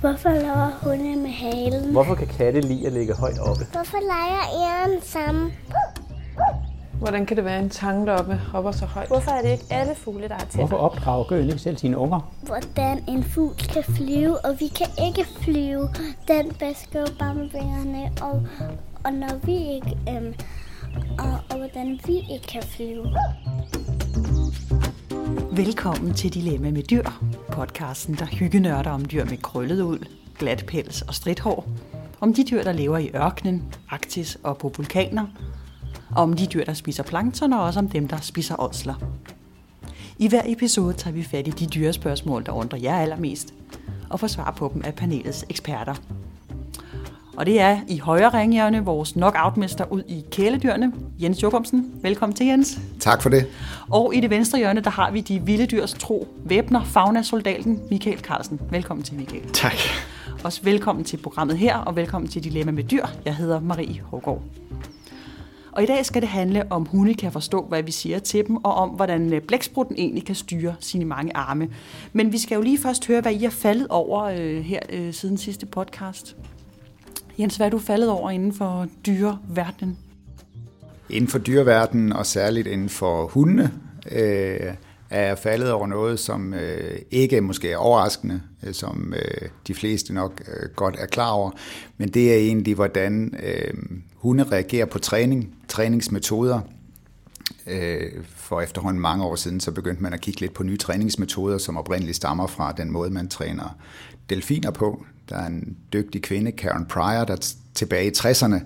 Hvorfor laver hunde med halen? Hvorfor kan katte lide at ligge højt oppe? Hvorfor leger æren sammen? Hvordan kan det være, at en tange deroppe hopper så højt? Hvorfor er det ikke alle fugle, der har tænder? Hvorfor opdrager gøen ikke selv sine unger? Hvordan en fugl kan flyve, og vi kan ikke flyve. Den basker jo bare med vingerne, og, og når vi ikke... Øhm, og, og hvordan vi ikke kan flyve. Velkommen til Dilemma med dyr, podcasten, der hyggenørder om dyr med krøllet ud, glat pels og stridthår, om de dyr, der lever i ørkenen, Arktis og på vulkaner, og om de dyr, der spiser plankton, og også om dem, der spiser ådsler. I hver episode tager vi fat i de dyrespørgsmål, der undrer jer allermest, og får svar på dem af panelets eksperter. Og det er i højre ringhjørne vores knockoutmester ud i kæledyrene, Jens Jokumsen. Velkommen til, Jens. Tak for det. Og i det venstre hjørne, der har vi de vilde dyrs tro, væbner, fauna-soldaten Michael Carlsen. Velkommen til, Michael. Tak. Også velkommen til programmet her, og velkommen til Dilemma med dyr. Jeg hedder Marie Hågaard. Og i dag skal det handle om hunde kan forstå, hvad vi siger til dem, og om hvordan blæksprutten egentlig kan styre sine mange arme. Men vi skal jo lige først høre, hvad I er faldet over øh, her øh, siden sidste podcast. Jens, hvad er du faldet over inden for dyreverdenen? Inden for dyreverdenen, og særligt inden for hundene, øh, er jeg faldet over noget, som øh, ikke måske er overraskende, øh, som øh, de fleste nok øh, godt er klar over, men det er egentlig, hvordan øh, hunde reagerer på træning, træningsmetoder. Øh, for efterhånden mange år siden, så begyndte man at kigge lidt på nye træningsmetoder, som oprindeligt stammer fra den måde, man træner delfiner på. Der er en dygtig kvinde, Karen Pryor, der tilbage i 60'erne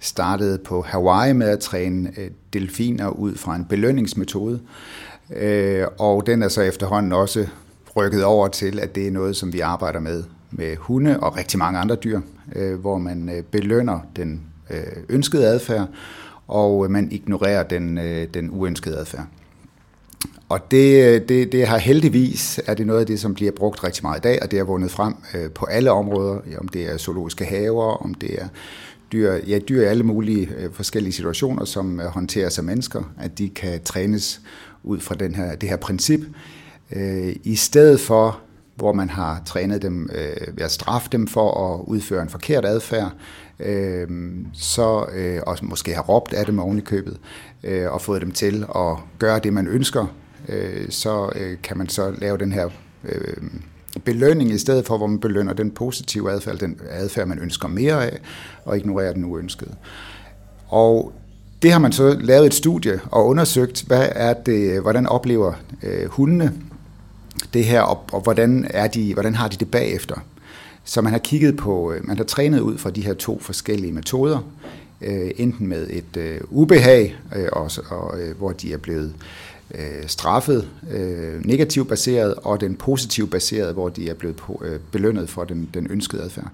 startede på Hawaii med at træne øh, delfiner ud fra en belønningsmetode. Øh, og den er så efterhånden også rykket over til, at det er noget, som vi arbejder med med hunde og rigtig mange andre dyr, øh, hvor man belønner den ønskede adfærd, og man ignorerer den, den uønskede adfærd. Og det, det, det har heldigvis, er det noget af det, som bliver brugt rigtig meget i dag, og det er vundet frem øh, på alle områder, om det er zoologiske haver, om det er dyr, ja, dyr i alle mulige øh, forskellige situationer, som øh, håndteres af mennesker, at de kan trænes ud fra den her, det her princip, øh, i stedet for, hvor man har trænet dem øh, ved at straffe dem for at udføre en forkert adfærd, øh, så og måske har råbt af dem oven i købet, og fået dem til at gøre det, man ønsker, øh, så øh, kan man så lave den her øh, belønning i stedet for, hvor man belønner den positive adfærd, den adfærd, man ønsker mere af, og ignorerer den uønskede. Og det har man så lavet et studie og undersøgt, hvad er det, hvordan oplever øh, hundene det her, og, og hvordan, er de, hvordan har de det bagefter. Så man har kigget på, øh, man har trænet ud fra de her to forskellige metoder, øh, enten med et øh, ubehag, øh, og, og, øh, hvor de er blevet øh, straffet øh, negativt baseret, og den positivt baseret, hvor de er blevet på, øh, belønnet for den, den ønskede adfærd.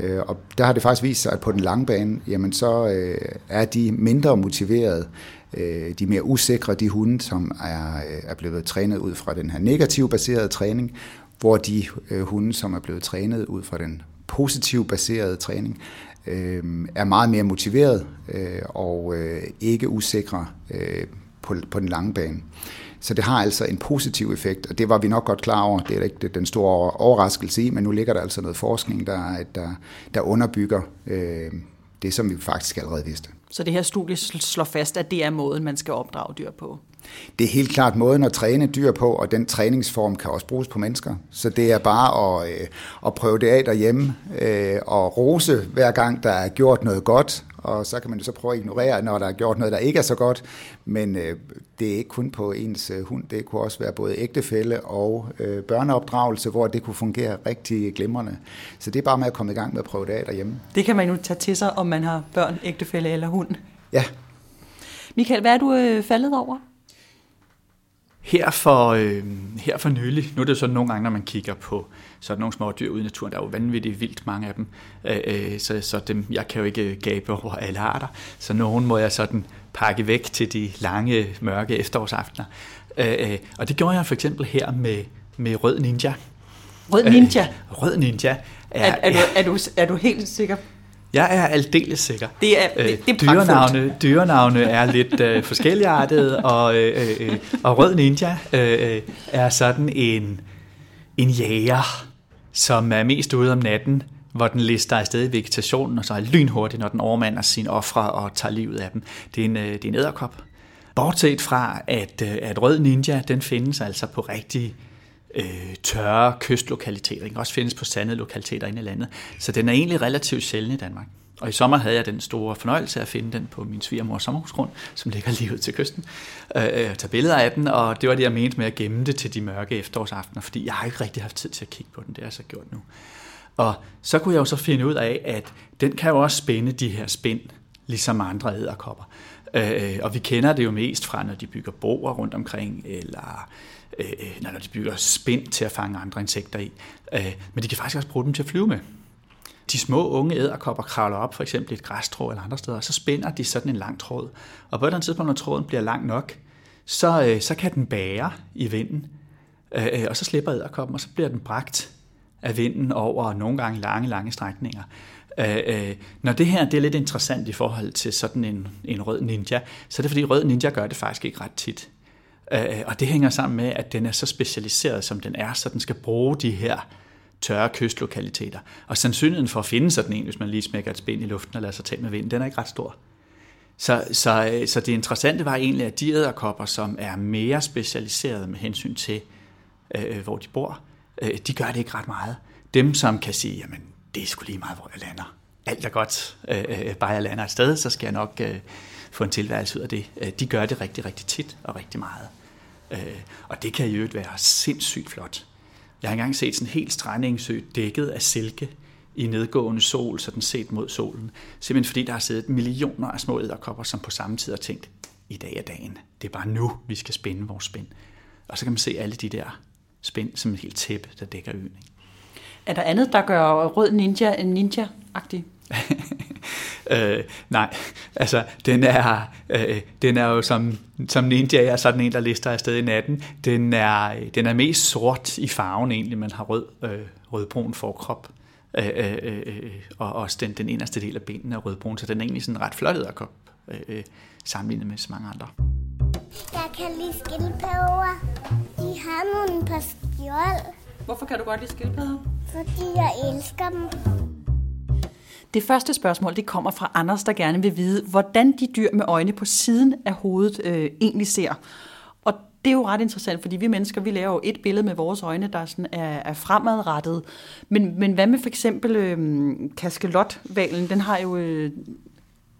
Øh, og der har det faktisk vist sig, at på den lange bane, jamen så øh, er de mindre motiverede, øh, de mere usikre, de hunde, som er, øh, er blevet trænet ud fra den her negativt baserede træning, hvor de øh, hunde, som er blevet trænet ud fra den positivt baserede træning, øh, er meget mere motiveret øh, og øh, ikke usikre øh, på, på den lange bane. Så det har altså en positiv effekt, og det var vi nok godt klar over. Det er ikke den store overraskelse i, men nu ligger der altså noget forskning, der, der, der underbygger øh, det, som vi faktisk allerede vidste. Så det her studie slår fast, at det er måden, man skal opdrage dyr på? Det er helt klart måden at træne dyr på, og den træningsform kan også bruges på mennesker. Så det er bare at, øh, at prøve det af derhjemme, øh, og rose hver gang, der er gjort noget godt, og så kan man jo så prøve at ignorere, når der er gjort noget, der ikke er så godt. Men øh, det er ikke kun på ens øh, hund, det kunne også være både ægtefælde og øh, børneopdragelse, hvor det kunne fungere rigtig glimrende. Så det er bare med at komme i gang med at prøve det af derhjemme. Det kan man jo tage til sig, om man har børn, ægtefælde eller hund. Ja. Michael, hvad er du øh, faldet over? Her for, øh, her for nylig, nu er det jo sådan nogle gange, når man kigger på sådan nogle små dyr ude i naturen, der er jo vanvittigt vildt mange af dem, øh, øh, så, så dem, jeg kan jo ikke gabe over alle arter, så nogen må jeg sådan pakke væk til de lange, mørke efterårsaftener. Øh, øh, og det gjorde jeg for eksempel her med, med Rød Ninja. Rød Ninja? Øh, Rød Ninja. Er, er, er, du, er, du, er du helt sikker jeg er aldeles sikker. Det er, det, det er dyrenavne, dyrenavne er lidt øh, forskelligartede, og, øh, øh, øh, og Rød Ninja øh, øh, er sådan en, en jæger, som er mest ude om natten, hvor den lister afsted i vegetationen, og så er lynhurtigt, når den overmander sine ofre og tager livet af dem. Det er en, øh, det er en æderkop. Bortset fra, at, øh, at rød ninja, den findes altså på rigtig øh, tørre kystlokaliteter. Den kan også findes på sandede lokaliteter inde i landet. Så den er egentlig relativt sjælden i Danmark. Og i sommer havde jeg den store fornøjelse at finde den på min svigermors sommerhusgrund, som ligger lige ud til kysten, øh, øh tage billeder af den, og det var det, jeg mente med at gemme det til de mørke efterårsaftener, fordi jeg har ikke rigtig haft tid til at kigge på den, det har jeg så gjort nu. Og så kunne jeg jo så finde ud af, at den kan jo også spænde de her spind, ligesom andre æderkopper. Øh, øh, og vi kender det jo mest fra, når de bygger broer rundt omkring, eller øh, øh når de bygger spind til at fange andre insekter i. Øh, men de kan faktisk også bruge dem til at flyve med. De små unge æderkopper kravler op, for eksempel i et græstrå eller andre steder, og så spænder de sådan en lang tråd. Og på et eller andet tidspunkt, når tråden bliver lang nok, så, øh, så kan den bære i vinden, øh, øh og så slipper æderkoppen, og så bliver den bragt af vinden over nogle gange lange, lange strækninger. Øh, øh, når det her det er lidt interessant i forhold til sådan en, en rød ninja, så er det fordi rød ninja gør det faktisk ikke ret tit. Øh, øh og det hænger sammen med, at den er så specialiseret, som den er, så den skal bruge de her tørre kystlokaliteter. Og sandsynligheden for at finde sådan en, hvis man lige smækker et spænd i luften og lader sig tage med vinden, den er ikke ret stor. Så, så, så det interessante var egentlig, at de æderkopper, som er mere specialiseret med hensyn til, øh, øh, hvor de bor, øh, de gør det ikke ret meget. Dem, som kan sige, jamen, det er sgu lige meget, hvor jeg lander. Alt er godt, øh, øh, øh, bare jeg lander et sted, så skal jeg nok øh, få en tilværelse ud af det. Øh, de gør det rigtig, rigtig tit og rigtig meget. Øh, og det kan jo være sindssygt flot. Jeg har engang set sådan en helt strandingssø dækket af silke i nedgående sol, så den set mod solen. Simpelthen fordi der har siddet millioner af små æderkopper, som på samme tid har tænkt, i dag er dagen. Det er bare nu, vi skal spænde vores spænd. Og så kan man se alle de der spænd som et helt tæppe, der dækker øen. Er der andet, der gør rød ninja en ninja-agtig? øh, nej, altså den er, øh, den er jo som, som ninja er sådan en, der lister afsted i natten. Den er, den er mest sort i farven egentlig, man har rød, øh, rødbrun forkrop. Øh, øh, øh, og også den, den inderste del af benene er rødbrun, så den er egentlig sådan ret flot æderkop, øh, øh, sammenlignet med så mange andre. Jeg kan lide skildpadder. De har nogle på skjold. Hvorfor kan du godt lide skildpadder? Fordi jeg elsker dem. Det første spørgsmål det kommer fra Anders, der gerne vil vide, hvordan de dyr med øjne på siden af hovedet øh, egentlig ser. Og det er jo ret interessant, fordi vi mennesker, vi laver jo et billede med vores øjne, der sådan er, er fremadrettet. Men, men hvad med for eksempel øh, kaskelotvalen? Den har jo øh,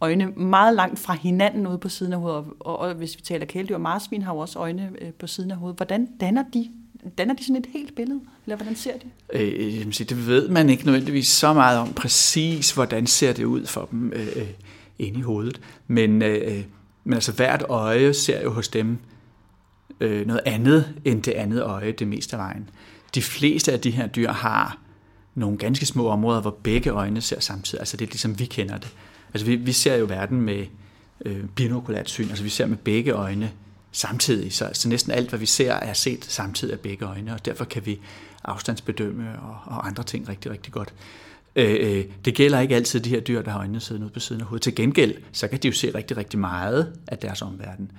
øjne meget langt fra hinanden ude på siden af hovedet. Og, og, og hvis vi taler kæledyr, marsvin har jo også øjne øh, på siden af hovedet. Hvordan danner de danner de sådan et helt billede? Eller hvordan ser de? Øh, øh det ved man ikke nødvendigvis så meget om præcis, hvordan ser det ud for dem øh, øh inde i hovedet. Men, øh, øh men altså hvert øje ser jo hos dem øh, noget andet end det andet øje det meste af vejen. De fleste af de her dyr har nogle ganske små områder, hvor begge øjne ser samtidig. Altså det er ligesom vi kender det. Altså vi, vi ser jo verden med øh, binokulært syn, altså vi ser med begge øjne samtidig. Så, så næsten alt, hvad vi ser, er set samtidig af begge øjne, og derfor kan vi afstandsbedømme og, og andre ting rigtig, rigtig godt. Øh, øh, det gælder ikke altid de her dyr, der har øjnene siddende ude på siden af hovedet. Til gengæld, så kan de jo se rigtig, rigtig meget af deres omverden.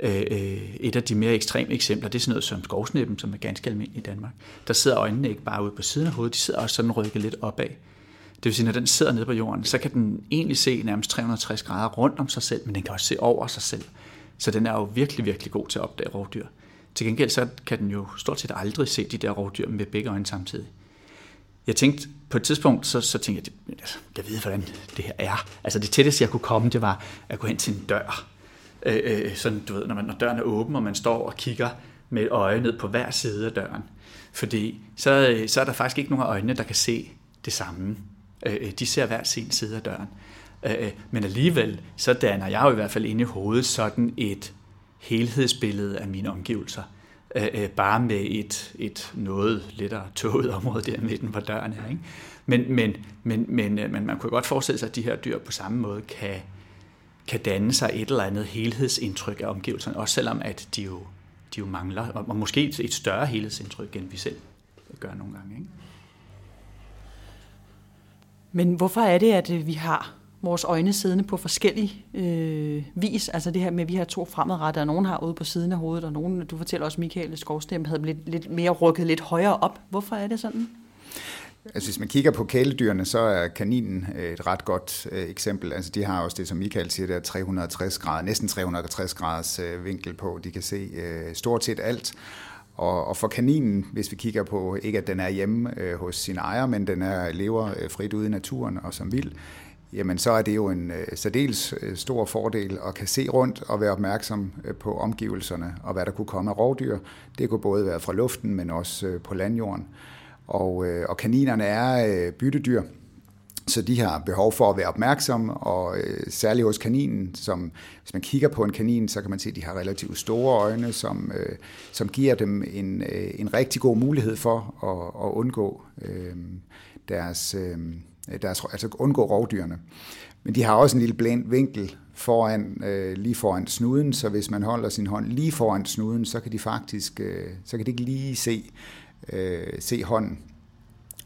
Øh, øh, et af de mere ekstreme eksempler, det er sådan noget som skovsnippen, som er ganske almindelig i Danmark. Der sidder øjnene ikke bare ude på siden af hovedet, de sidder også sådan rykket lidt opad. Det vil sige, når den sidder nede på jorden, så kan den egentlig se nærmest 360 grader rundt om sig selv, men den kan også se over sig selv. Så den er jo virkelig, virkelig god til at opdage rovdyr. Til gengæld så kan den jo stort set aldrig se de der rovdyr med begge øjne samtidig. Jeg tænkte, på et tidspunkt, så, så tænkte jeg, altså, jeg ved, hvordan det her er. Altså det tætteste, jeg kunne komme, det var at gå hen til en dør. Øh, øh, sådan, du ved, når, man, når døren er åben, og man står og kigger med et øje ned på hver side af døren. Fordi så, øh, så er der faktisk ikke nogen øjnene der kan se det samme. Øh, øh, de ser hver sin side af døren. Øh, men alligevel, så danner jeg jo i hvert fald inde i hovedet sådan et helhedsbillede af mine omgivelser. Øh, øh, bare med et, et noget lettere tåget område der midten, på døren her. Ikke? Men, men, men, men, men man kunne godt forestille sig, at de her dyr på samme måde kan, kan danne sig et eller andet helhedsindtryk af omgivelserne, også selvom at de jo, de jo mangler, og måske et større helhedsindtryk, end vi selv gør nogle gange. Ikke? Men hvorfor er det, at vi har vores øjne siddende på forskellig øh, vis. Altså det her med, at vi har to fremadrettede, og nogen har ude på siden af hovedet, og nogen, du fortæller også, Michael Skovstem, havde lidt, lidt mere rykket lidt højere op. Hvorfor er det sådan? Altså hvis man kigger på kæledyrene, så er kaninen øh, et ret godt øh, eksempel. Altså de har også det, som Michael siger, der er 360 grader, næsten 360 graders øh, vinkel på. De kan se øh, stort set alt. Og, og for kaninen, hvis vi kigger på, ikke at den er hjemme øh, hos sin ejer, men den er lever øh, frit ude i naturen og som vild, jamen så er det jo en øh, særdeles øh, stor fordel at kan se rundt og være opmærksom øh, på omgivelserne og hvad der kunne komme af rovdyr. Det kunne både være fra luften, men også øh, på landjorden. Og, øh, og kaninerne er øh, byttedyr, så de har behov for at være opmærksomme, og øh, særligt hos kaninen, som hvis man kigger på en kanin, så kan man se, at de har relativt store øjne, som, øh, som giver dem en, øh, en rigtig god mulighed for at, at undgå øh, deres, øh, Øh, deres, altså undgå rovdyrene. Men de har også en lille blind vinkel foran, øh, lige foran snuden, så hvis man holder sin hånd lige foran snuden, så kan de faktisk, øh, så kan de ikke lige se, øh, se hånden.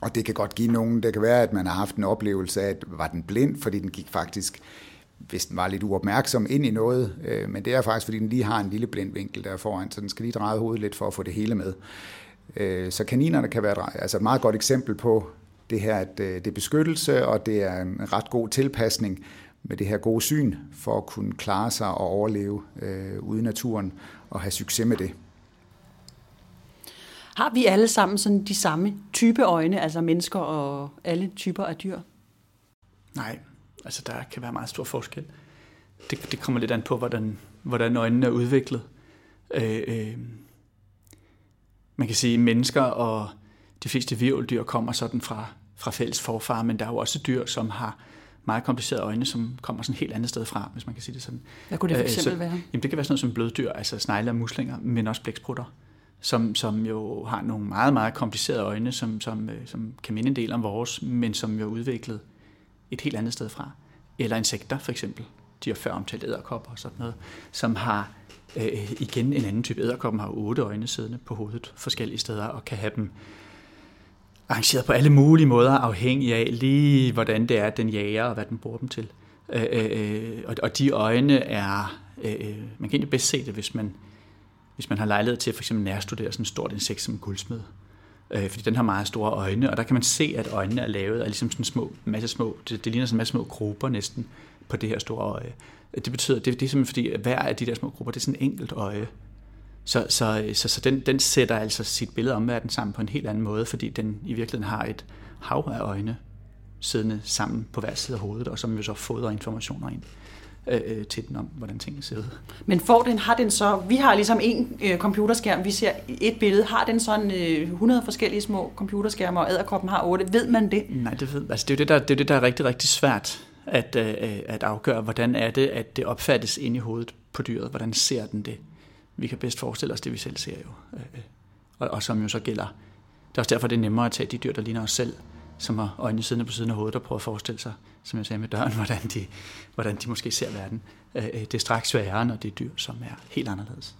Og det kan godt give nogen, det kan være, at man har haft en oplevelse af, at var den blind, fordi den gik faktisk, hvis den var lidt uopmærksom, ind i noget. Øh, men det er faktisk, fordi den lige har en lille blind vinkel der foran, så den skal lige dreje hovedet lidt for at få det hele med. Øh, så kaninerne kan være altså et meget godt eksempel på det her, at øh, det er beskyttelse, og det er en ret god tilpasning med det her gode syn, for at kunne klare sig og overleve øh, ude i naturen og have succes med det. Har vi alle sammen sådan de samme type øjne, altså mennesker og alle typer af dyr? Nej, altså der kan være meget stor forskel. Det, det kommer lidt an på, hvordan, hvordan øjnene er udviklet. Øh, øh, man kan sige, at mennesker og de fleste virveldyr kommer sådan fra, fra fælles forfar, men der er jo også dyr, som har meget komplicerede øjne, som kommer sådan et helt andet sted fra, hvis man kan sige det sådan. Hvad kunne det for eksempel øh, så, være? Jamen det kan være sådan noget som blødddyr, altså snegle og muslinger, men også blæksprutter som, som jo har nogle meget, meget komplicerede øjne, som, som, øh, som kan minde en del om vores, men som jo er udviklet et helt andet sted fra. Eller insekter for eksempel. De har før omtalt æderkopper og sådan noget, som har øh, igen en anden type. Æderkoppen har otte øjne siddende på hovedet forskellige steder og kan have dem arrangeret på alle mulige måder, afhængig af lige hvordan det er, den jager og hvad den bruger dem til. Øh, øh, øh og, og de øjne er, øh, øh, man kan egentlig bedst se det, hvis man hvis man har lejlighed til at for eksempel nærstudere sådan et stort insekt som guldsmed. Øh, fordi den har meget store øjne, og der kan man se, at øjnene er lavet af ligesom sådan små, masse små, det, det ligner sådan en masse små grupper næsten på det her store øje. Det betyder, det, det er simpelthen fordi, at hver af de der små grupper, det er sådan en enkelt øje. Så, så, så, så den, den sætter altså sit billede om verden sammen på en helt anden måde, fordi den i virkeligheden har et hav af øjne siddende sammen på hver side af hovedet, og som jo så fodrer informationer ind øh, til den om, hvordan tingene ser ud. Men får den, har den så, vi har ligesom en øh, computerskærm, vi ser et billede, har den sådan øh, 100 forskellige små computerskærme, og æderkoppen har 8, ved man det? Nej, det, ved, altså det, er jo det, der, det er det, der er rigtig, rigtig svært at, øh, at afgøre, hvordan er det, at det opfattes ind i hovedet på dyret, hvordan ser den det? Vi kan bedst forestille os det, vi selv ser jo, øh, øh. og, og som jo så gælder. Det er også derfor, det er nemmere at tage de dyr, der ligner os selv, som har øjnene siddende på siden af hovedet og prøver at forestille sig, som jeg sagde med døren, hvordan de, hvordan de måske ser verden. Øh, det er straks sværere, når det er dyr, som er helt anderledes.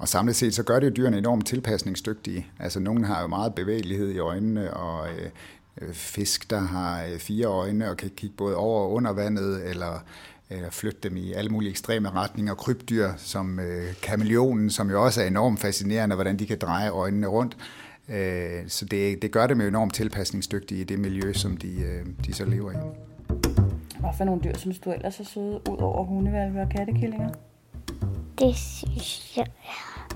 Og samlet set, så gør det jo dyrene enormt tilpasningsdygtige. Altså, nogen har jo meget bevægelighed i øjnene, og øh, fisk, der har fire øjne og kan kigge både over og under vandet, eller, eller flytte dem i alle mulige ekstreme retninger. Krybdyr som øh, kameleonen, som jo også er enormt fascinerende, hvordan de kan dreje øjnene rundt. Øh, så det, det gør dem jo enormt tilpasningsdygtige i det miljø, som de, øh, de så lever i. Hvad for nogle dyr synes du ellers er søde, ud over hundevalve og kattekillinger? Det synes jeg er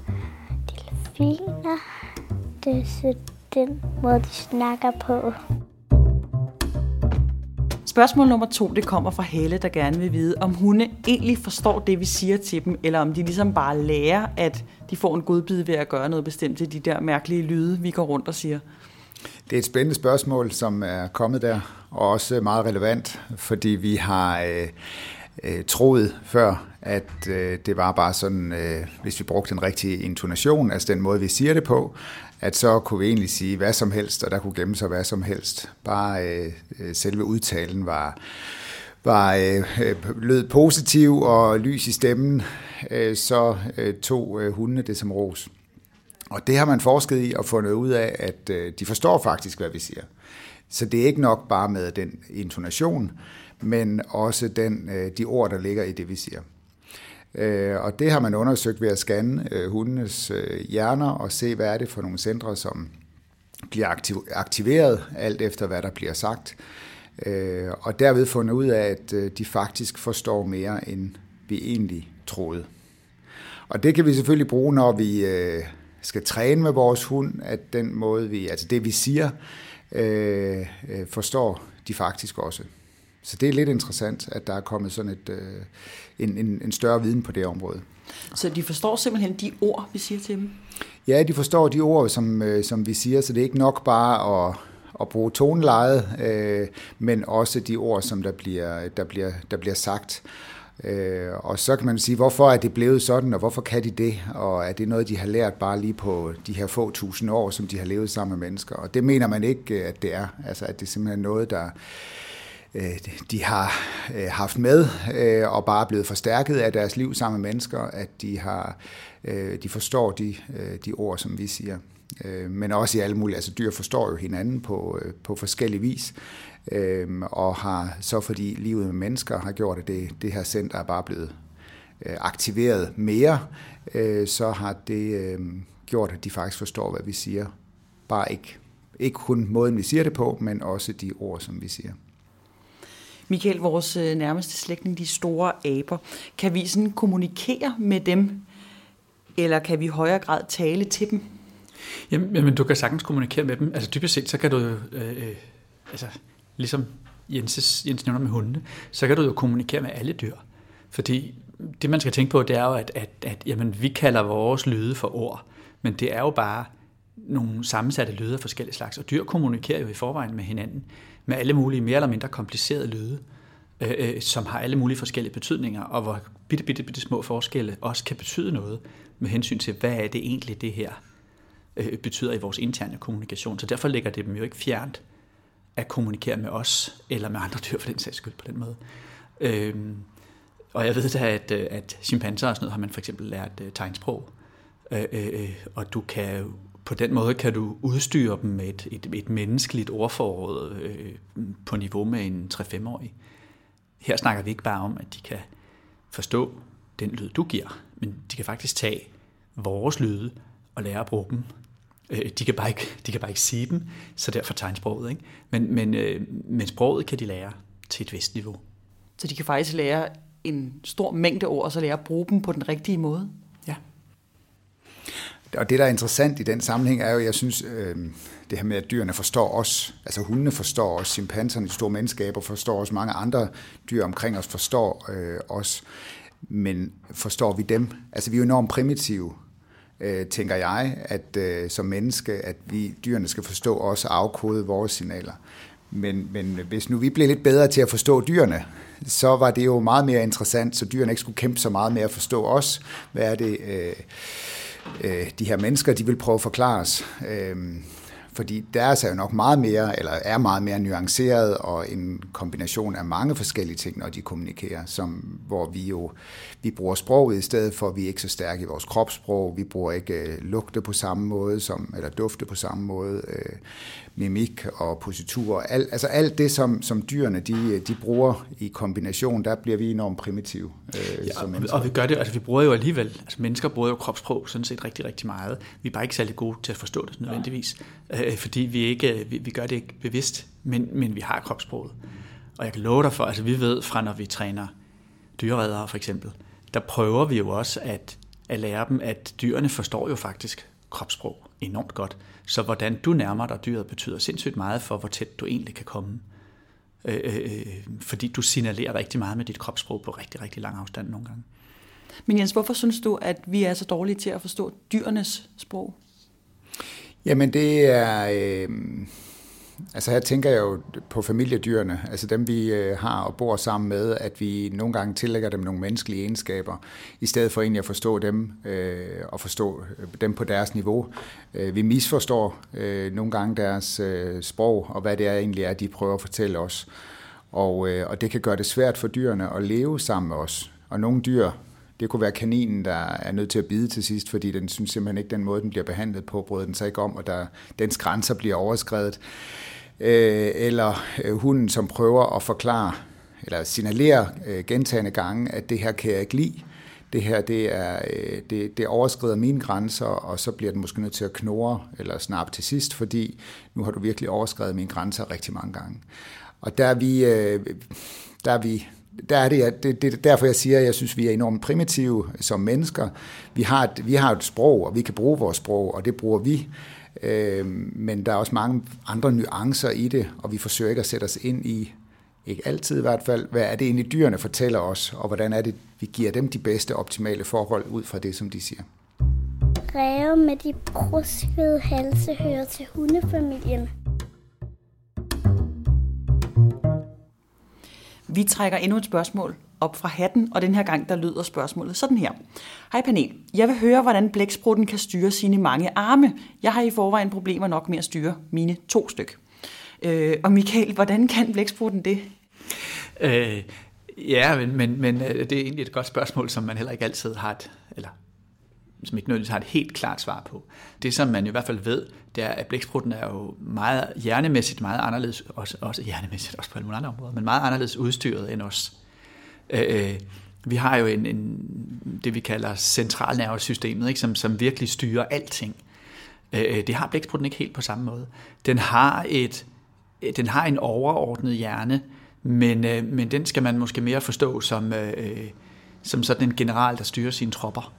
delfiner. Det er den måde, de snakker på. Spørgsmål nummer to, det kommer fra Helle, der gerne vil vide, om hunde egentlig forstår det, vi siger til dem, eller om de ligesom bare lærer, at de får en godbid ved at gøre noget bestemt til de der mærkelige lyde, vi går rundt og siger. Det er et spændende spørgsmål, som er kommet der, og også meget relevant, fordi vi har øh, øh, troet før, at øh, det var bare sådan, øh, hvis vi brugte den rigtige intonation, altså den måde, vi siger det på, at så kunne vi egentlig sige hvad som helst, og der kunne gemme sig hvad som helst. Bare øh, øh, selve udtalen var, var øh, lød positiv og lys i stemmen, øh, så øh, tog øh, hundene det som ros. Og det har man forsket i og fundet ud af, at øh, de forstår faktisk, hvad vi siger. Så det er ikke nok bare med den intonation, men også den, øh, de ord, der ligger i det, vi siger. Øh, og det har man undersøgt ved at scanne øh, hundenes øh, hjerner og se, hvad er det for nogle centre, som bliver aktiveret alt efter, hvad der bliver sagt. Og derved fundet ud af, at de faktisk forstår mere, end vi egentlig troede. Og det kan vi selvfølgelig bruge, når vi skal træne med vores hund, at den måde, vi, altså det vi siger, øh, forstår de faktisk også. Så det er lidt interessant, at der er kommet sådan et, øh, en, en, en større viden på det område. Så de forstår simpelthen de ord, vi siger til dem? Ja, de forstår de ord, som, øh, som vi siger, så det er ikke nok bare at, at bruge tonelejet, øh, men også de ord, som der bliver, der bliver, der bliver sagt. Øh, og så kan man sige, hvorfor er det blevet sådan, og hvorfor kan de det? Og er det noget, de har lært bare lige på de her få tusind år, som de har levet sammen med mennesker? Og det mener man ikke, at det er. Altså, at det er simpelthen noget, der øh, Øh, de har øh, haft med, øh, og bare blevet forstærket af deres liv sammen med mennesker, at de har de forstår de, de ord, som vi siger. Men også i alle mulige, altså dyr forstår jo hinanden på, på forskellige vis, og har så fordi livet med mennesker har gjort, at det, det her center er bare blevet aktiveret mere, så har det gjort, at de faktisk forstår, hvad vi siger. Bare ikke, ikke kun måden, vi siger det på, men også de ord, som vi siger. Michael, vores øh, nærmeste slægtning, de store aber, kan vi sådan kommunikere med dem, eller kan vi i højere grad tale til dem? Jamen, jamen du kan sagtens kommunikere med dem. Altså dybest set, så kan du jo, øh, øh altså ligesom Jens, Jens nævner med hundene, så kan du jo kommunikere med alle dyr. Fordi det, man skal tænke på, det er jo, at, at, at jamen, vi kalder vores lyde for ord, men det er jo bare nogle sammensatte lyde af forskellige slags, og dyr kommunikerer jo i forvejen med hinanden med alle mulige mere eller mindre komplicerede lyde, øh, øh, som har alle mulige forskellige betydninger, og hvor bitte, bitte, bitte små forskelle også kan betyde noget med hensyn til, hvad er det egentlig, det her øh, betyder i vores interne kommunikation. Så derfor ligger det dem jo ikke fjernt at kommunikere med os, eller med andre dyr for den sags skyld på den måde. Øh, og jeg ved da, at, øh, at chimpanser og sådan noget har man for eksempel lært øh, tegnsprog, øh, øh, og du kan på den måde kan du udstyre dem med et, et, et menneskeligt ordforråd øh, på niveau med en 3-5-årig. Her snakker vi ikke bare om, at de kan forstå den lyd, du giver, men de kan faktisk tage vores lyde og lære at bruge dem. Øh, de, kan bare ikke, de kan bare ikke sige dem, så derfor tegnsproget. Ikke? Men, men, øh, men sproget kan de lære til et vist niveau. Så de kan faktisk lære en stor mængde ord, og så lære at bruge dem på den rigtige måde? Ja. Og det, der er interessant i den sammenhæng, er jo, jeg synes, øh, det her med, at dyrene forstår os, altså hundene forstår os, chimpanserne, de store menneskaber forstår os, mange andre dyr omkring os forstår øh, os, men forstår vi dem? Altså, vi er jo enormt primitive, øh, tænker jeg, at øh, som menneske, at vi dyrene skal forstå os og afkode vores signaler. Men, men hvis nu vi blev lidt bedre til at forstå dyrene, så var det jo meget mere interessant, så dyrene ikke skulle kæmpe så meget med at forstå os. Hvad er det... Øh, øh, de her mennesker, de vil prøve at forklare os. Øh, fordi deres er jo nok meget mere, eller er meget mere nuanceret, og en kombination af mange forskellige ting, når de kommunikerer, som, hvor vi jo vi bruger sproget i stedet for, at vi er ikke så stærke i vores kropssprog, vi bruger ikke øh, lugte på samme måde, som, eller dufte på samme måde, øh, mimik og positur, alt, altså alt det, som, som dyrene de, de bruger i kombination, der bliver vi enormt primitive øh, ja, som mennesker. Og vi gør det, altså vi bruger jo alligevel, altså mennesker bruger jo kropssprog sådan set rigtig, rigtig meget. Vi er bare ikke særlig gode til at forstå det nødvendigvis, ja øh, fordi vi, ikke, øh, vi, vi gør det ikke bevidst, men, men vi har kropssproget. Og jeg kan love dig for, altså vi ved fra, når vi træner dyreredere for eksempel, der prøver vi jo også at, at lære dem, at dyrene forstår jo faktisk kropssprog enormt godt. Så hvordan du nærmer dig dyret betyder sindssygt meget for, hvor tæt du egentlig kan komme. Øh, øh, øh fordi du signalerer rigtig meget med dit kropssprog på rigtig, rigtig lang afstand nogle gange. Men Jens, hvorfor synes du, at vi er så dårlige til at forstå dyrenes sprog? Jamen det er... Øh Altså her tænker jeg jo på familiedyrene, altså dem vi øh, har og bor sammen med, at vi nogle gange tillægger dem nogle menneskelige egenskaber, i stedet for egentlig at forstå dem øh, og forstå øh, dem på deres niveau. Øh, vi misforstår øh, nogle gange deres øh, sprog og hvad det er egentlig er, de prøver at fortælle os. Og, øh, og det kan gøre det svært for dyrene at leve sammen med os. Og nogle dyr, det kunne være kaninen, der er nødt til at bide til sidst, fordi den synes simpelthen ikke, den måde, den bliver behandlet på, bryder den sig ikke om, og der, dens grænser bliver overskrevet øh, eller øh, hunden, som prøver at forklare eller signalere øh, gentagende gange, at det her kan jeg ikke lide. det her det, er, øh, det, det overskrider mine grænser, og så bliver den måske nødt til at knore eller snappe til sidst, fordi nu har du virkelig overskrevet mine grænser rigtig mange gange. Og der er vi, øh, der er vi der er det, det, det derfor, jeg siger, at jeg synes, vi er enormt primitive som mennesker. Vi har, et, vi har et sprog, og vi kan bruge vores sprog, og det bruger vi. Øh, men der er også mange andre nuancer i det, og vi forsøger ikke at sætte os ind i, ikke altid i hvert fald, hvad er det egentlig dyrene fortæller os, og hvordan er det, vi giver dem de bedste optimale forhold ud fra det, som de siger. Ræve med de bruskede halse hører til hundefamilien. Vi trækker endnu et spørgsmål op fra hatten, og den her gang der lyder spørgsmålet sådan her. Hej panel, jeg vil høre, hvordan blæksprutten kan styre sine mange arme. Jeg har i forvejen problemer nok med at styre mine to styk. Øh, og Michael, hvordan kan blæksprutten det? Øh, ja, men, men, men øh, det er egentlig et godt spørgsmål, som man heller ikke altid har et, eller som ikke nødvendigvis har et helt klart svar på. Det, som man i hvert fald ved, det er, at blæksprutten er jo meget hjernemæssigt meget anderledes, også, også hjernemæssigt, også på alle mulige andre områder, men meget anderledes udstyret end os. Øh, øh vi har jo en, en, det, vi kalder centralnervesystemet, ikke, som, som virkelig styrer alting. Øh, øh det har blæksprutten ikke helt på samme måde. Den har, et, øh, den har en overordnet hjerne, men, øh, men den skal man måske mere forstå som, øh, som sådan en general, der styrer sine tropper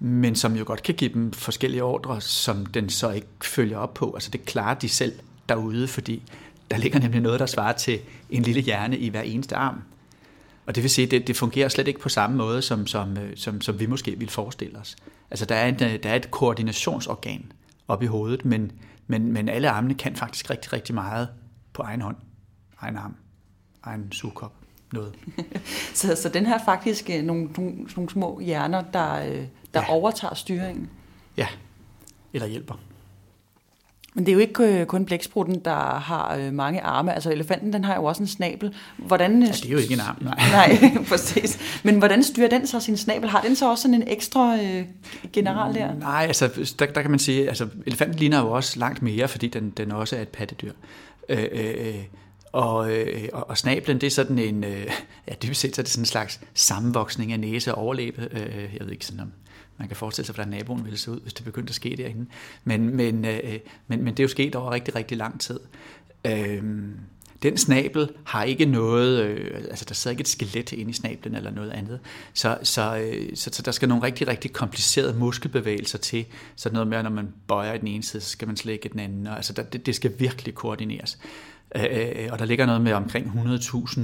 men som jo godt kan give dem forskellige ordre, som den så ikke følger op på. Altså det klarer de selv derude, fordi der ligger nemlig noget, der svarer til en lille hjerne i hver eneste arm. Og det vil sige, at det, det fungerer slet ikke på samme måde, som, som, øh, som, som vi måske ville forestille os. Altså der er, en, øh, der er et koordinationsorgan oppe i hovedet, men, men, men alle armene kan faktisk rigtig, rigtig meget på egen hånd, egen arm, egen sugekop noget. så, så den her faktisk øh, nogle, nogle, nogle små hjerner, der, øh, der ja. overtager styringen? Ja, eller hjælper. Men det er jo ikke øh, kun blæksprutten, der har mange arme. Altså elefanten, den har jo også en snabel. Hvordan, ja, det er jo ikke en arm, nej. nej, præcis. Men hvordan styrer den så sin snabel? Har den så også sådan en ekstra øh, general der? Nej, altså der, der kan man sige, altså elefanten ligner jo også langt mere, fordi den, den også er et pattedyr. Øh, øh, og, øh, og, og snablen, det er sådan en, øh, ja dybest set så er det sådan en slags sammenvoksning af næse og overlæbe. Øh, jeg ved ikke sådan om, man kan forestille sig, hvordan naboen ville se ud, hvis det begyndte at ske derinde. Men, men, øh, men, men det er jo sket over rigtig, rigtig lang tid. Øh, den snabel har ikke noget, øh, altså der sidder ikke et skelet inde i snablen eller noget andet. Så, så, øh, så, så der skal nogle rigtig, rigtig komplicerede muskelbevægelser til. Så noget med, når man bøjer i den ene side, så skal man slække den anden. Og, altså der, det, det skal virkelig koordineres. Øh, øh, og der ligger noget med omkring 100.000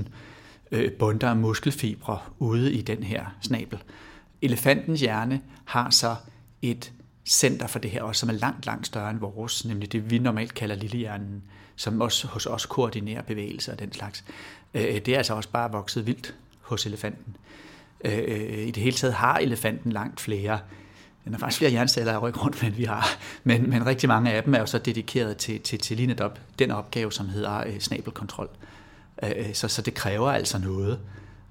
øh, bunder af muskelfibre ude i den her snabel. Elefantens hjerne har så et center for det her også, som er langt, langt større end vores, nemlig det, vi normalt kalder lillehjernen, som også hos os koordinerer bevægelser og den slags. Øh, øh det er altså også bare vokset vildt hos elefanten. Øh, I det hele taget har elefanten langt flere den har faktisk flere hjerneceller at rykke rundt, end vi har. Men, men rigtig mange af dem er jo så dedikeret til, til, til lige netop den opgave, som hedder øh, snabelkontrol. Øh, øh så, så det kræver altså noget.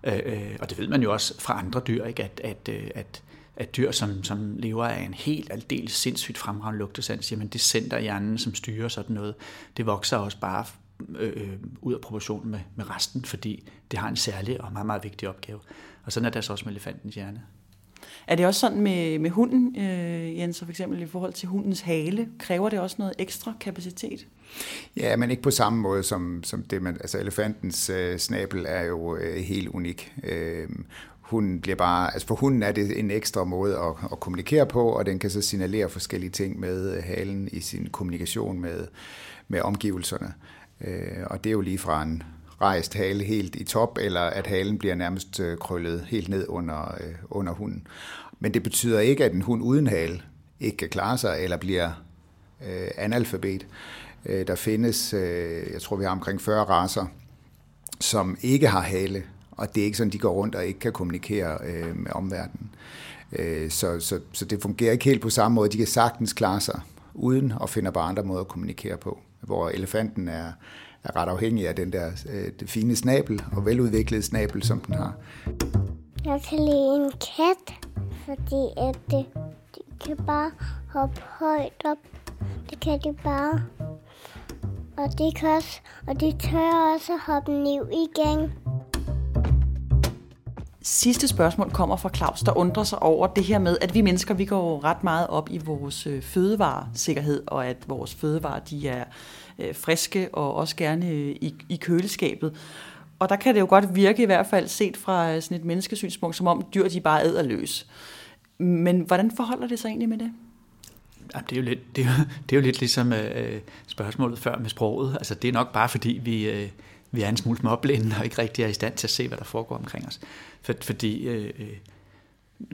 Øh, øh, og det ved man jo også fra andre dyr, ikke? At, at, øh, at, at dyr, som, som lever af en helt aldeles sindssygt fremragende lugtesans, jamen det center i hjernen, som styrer sådan noget, det vokser også bare øh, ud af proportion med, med resten, fordi det har en særlig og meget, meget vigtig opgave. Og sådan er det altså også med elefantens hjerne. Er det også sådan med, med hunden, øh, Jens, for eksempel i forhold til hundens hale? Kræver det også noget ekstra kapacitet? Ja, men ikke på samme måde som, som det, man, altså elefantens øh, snabel er jo øh, helt unik. Øh, hunden bliver bare, altså for hunden er det en ekstra måde at, at kommunikere på, og den kan så signalere forskellige ting med øh, halen i sin kommunikation med, med omgivelserne. Øh, og det er jo lige fra en rejst hale helt i top, eller at halen bliver nærmest øh, krøllet helt ned under, øh, under hunden. Men det betyder ikke, at en hund uden hale ikke kan klare sig, eller bliver øh, analfabet. Øh, der findes, øh, jeg tror vi har omkring 40 raser, som ikke har hale, og det er ikke sådan, de går rundt og ikke kan kommunikere øh, med omverdenen. Øh, så, så, så det fungerer ikke helt på samme måde. De kan sagtens klare sig uden og finder bare andre måder at kommunikere på. Hvor elefanten er, er ret afhængig af den der øh, det fine snabel og veludviklede snabel, som den har. Jeg kan lide en kat, fordi at det, de kan bare hoppe højt op. Det kan de bare. Og de, kan også, og de tør også hoppe ned igen. Sidste spørgsmål kommer fra Claus, der undrer sig over det her med, at vi mennesker, vi går ret meget op i vores øh, fødevaresikkerhed, og at vores fødevarer, de er øh, friske og også gerne øh, i, i køleskabet. Og der kan det jo godt virke, i hvert fald set fra øh, sådan et menneskesynspunkt, som om dyr, de bare æder løs. Men hvordan forholder det sig egentlig med det? Jamen, det, er jo lidt, det, er jo, det er jo lidt ligesom øh, øh spørgsmålet før med sproget. Altså, det er nok bare fordi, vi, øh, vi er en smule småblinde og ikke rigtig er i stand til at se, hvad der foregår omkring os. For, fordi øh, øh,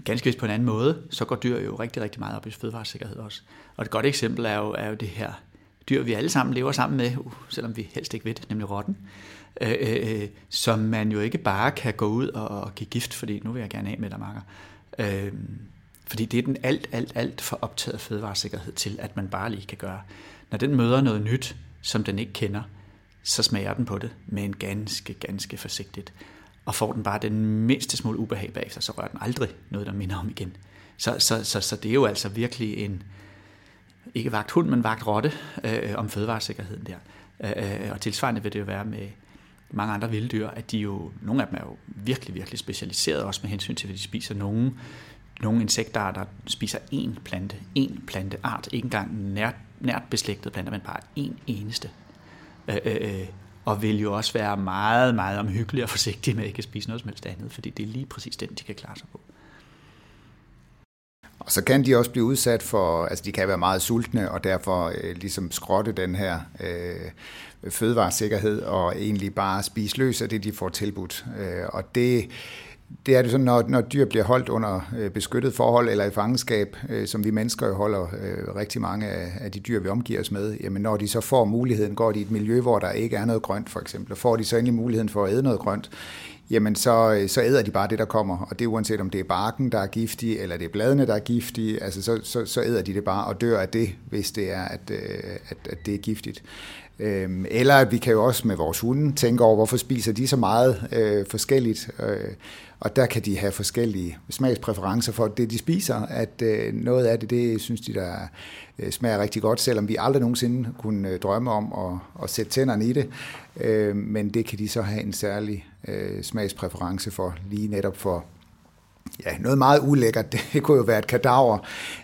ganske vist på en anden måde, så går dyr jo rigtig, rigtig meget op i fødevaresikkerhed også. Og et godt eksempel er jo, er jo det her dyr, vi alle sammen lever sammen med, uh, selvom vi helst ikke ved det, nemlig rotten, øh, øh, øh som man jo ikke bare kan gå ud og give gift, fordi nu vil jeg gerne af med dig, Marker. Øh, fordi det er den alt, alt, alt for optaget fødevaresikkerhed til, at man bare lige kan gøre. Når den møder noget nyt, som den ikke kender, så smager den på det med en ganske, ganske forsigtigt. Og får den bare den mindste smule ubehag bagefter, så rører den aldrig noget, der minder om igen. Så, så, så, så det er jo altså virkelig en, ikke vagt hund, men vagt rotte øh, om fødevaresikkerheden der. Øh, øh og tilsvarende vil det jo være med mange andre vilddyr, at de jo, nogle af dem er jo virkelig, virkelig specialiseret også med hensyn til, at de spiser. Nogle nogle insektarter spiser én plante, én planteart, ikke engang nært, nært beslægtet planter, men bare én eneste. Øh, øh, øh, og vil jo også være meget, meget omhyggelige og forsigtige med ikke at spise noget som helst andet, fordi det er lige præcis den, de kan klare sig på. Og så kan de også blive udsat for, altså de kan være meget sultne, og derfor øh, ligesom skrotte den her øh, fødevaresikkerhed, og egentlig bare spise løs af det, de får tilbudt. Øh, og det det er det sådan, når, når dyr bliver holdt under øh, beskyttet forhold eller i fangenskab, øh, som vi mennesker jo holder øh, rigtig mange af, af de dyr, vi omgiver os med, jamen når de så får muligheden, går de i et miljø, hvor der ikke er noget grønt for eksempel, og får de så endelig muligheden for at æde noget grønt, jamen så, øh, så æder de bare det, der kommer. Og det er uanset om det er barken, der er giftig, eller det er bladene, der er giftige, altså så, så, så æder de det bare og dør af det, hvis det er, at, øh, at, at det er giftigt. Øhm, eller at vi kan jo også med vores hunde tænke over, hvorfor spiser de så meget øh, forskelligt. Øh, og der kan de have forskellige smagspræferencer for det, de spiser. At øh, noget af det, det synes de, der øh, smager rigtig godt, selvom vi aldrig nogensinde kunne øh, drømme om at, at sætte tænderne i det. Øh, men det kan de så have en særlig øh, smagspræference for, lige netop for ja, noget meget ulækkert. Det kunne jo være et kadaver,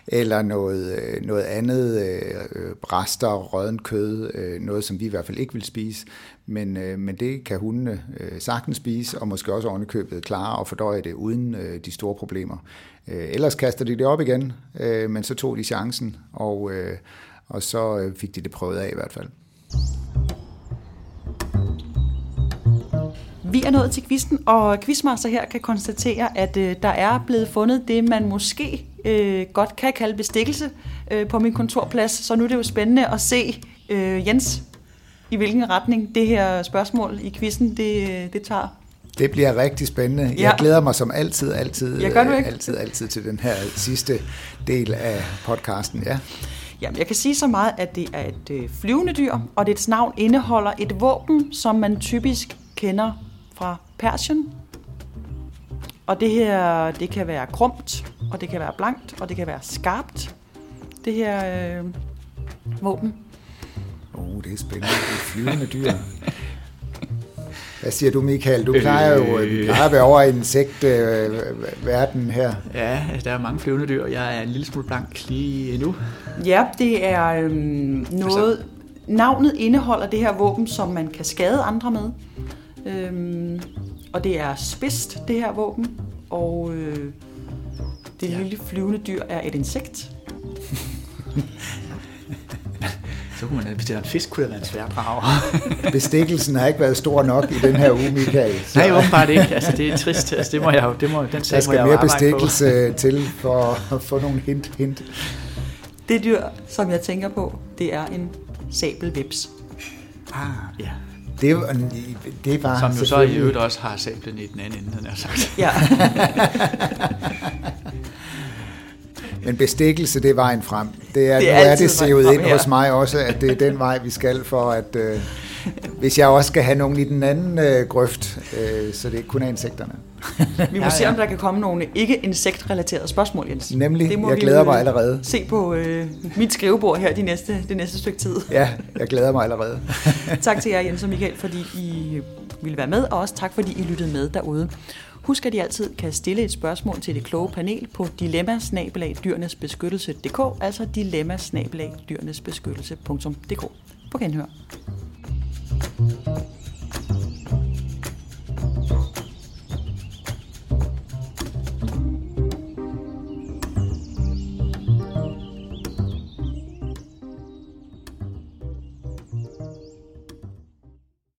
eller noget, øh, noget andet, øh, rester, rødden kød, øh, noget som vi i hvert fald ikke vil spise. Men, øh, men det kan hundene øh, sagtens spise, og måske også ovenikøbet klare og fordøje det uden øh, de store problemer. Øh, ellers kaster de det op igen, øh, men så tog de chancen, og, øh, og så øh, fik de det prøvet af i hvert fald. Vi er nået til quizzen, og quizmaster her kan konstatere, at øh, der er blevet fundet det, man måske øh, godt kan kalde bestikkelse øh, på min kontorplads. Så nu er det jo spændende at se, øh, Jens, i hvilken retning det her spørgsmål i quizzen, det, det tager. Det bliver rigtig spændende. Ja. Jeg glæder mig som altid, altid, jeg gør ikke? altid, altid til den her sidste del af podcasten. Ja. Jamen, jeg kan sige så meget, at det er et øh, flyvende dyr, og dets navn indeholder et våben, som man typisk kender fra Persien. Og det her, det kan være krumt, og det kan være blankt, og det kan være skarpt. Det her øh, våben. Åh, oh, det er spændende. Det er flyvende dyr. Hvad siger du, Michael? Du plejer jo øh, plejer at være over i insektverden øh, her. Ja, der er mange flyvende dyr, og jeg er en lille smule blank lige nu. Ja, det er øh, noget... Navnet indeholder det her våben, som man kan skade andre med. Øhm, og det er spidst, det her våben. Og øh, det ja. lille flyvende dyr er et insekt. Så kunne man, hvis det var en fisk, kunne det være en sværdrager. Bestikkelsen har ikke været stor nok i den her uge, Michael. Så. Nej, åbenbart ikke. Altså, det er trist. Altså, det må jeg jo, det må, den sag Der skal må jeg mere bestikkelse på. til for at få nogle hint, hint. Det dyr, som jeg tænker på, det er en sabelvips. Ah, ja. Det, det var Som jo så i øvrigt også har sablen i den anden ende, den er sagt. Ja. Men bestikkelse, det er vejen frem. Det er, det er, nu er det sevet ind her. hos mig også, at det er den vej, vi skal for, at øh, hvis jeg også skal have nogen i den anden øh, grøft, øh, så det ikke kun er insekterne. Vi må ja, se, om der kan komme nogle ikke-insektrelaterede spørgsmål, Jens. Nemlig, det må jeg glæder mig øh, allerede. Se på øh, mit skrivebord her det næste, det næste stykke tid. Ja, jeg glæder mig allerede. tak til jer, Jens og Michael, fordi I ville være med, og også tak, fordi I lyttede med derude. Husk, at I altid kan stille et spørgsmål til det kloge panel på dilemmasnabelagdyrenesbeskyttelse.dk, altså dilemmasnabelagdyrenesbeskyttelse.dk. På genhør. thank you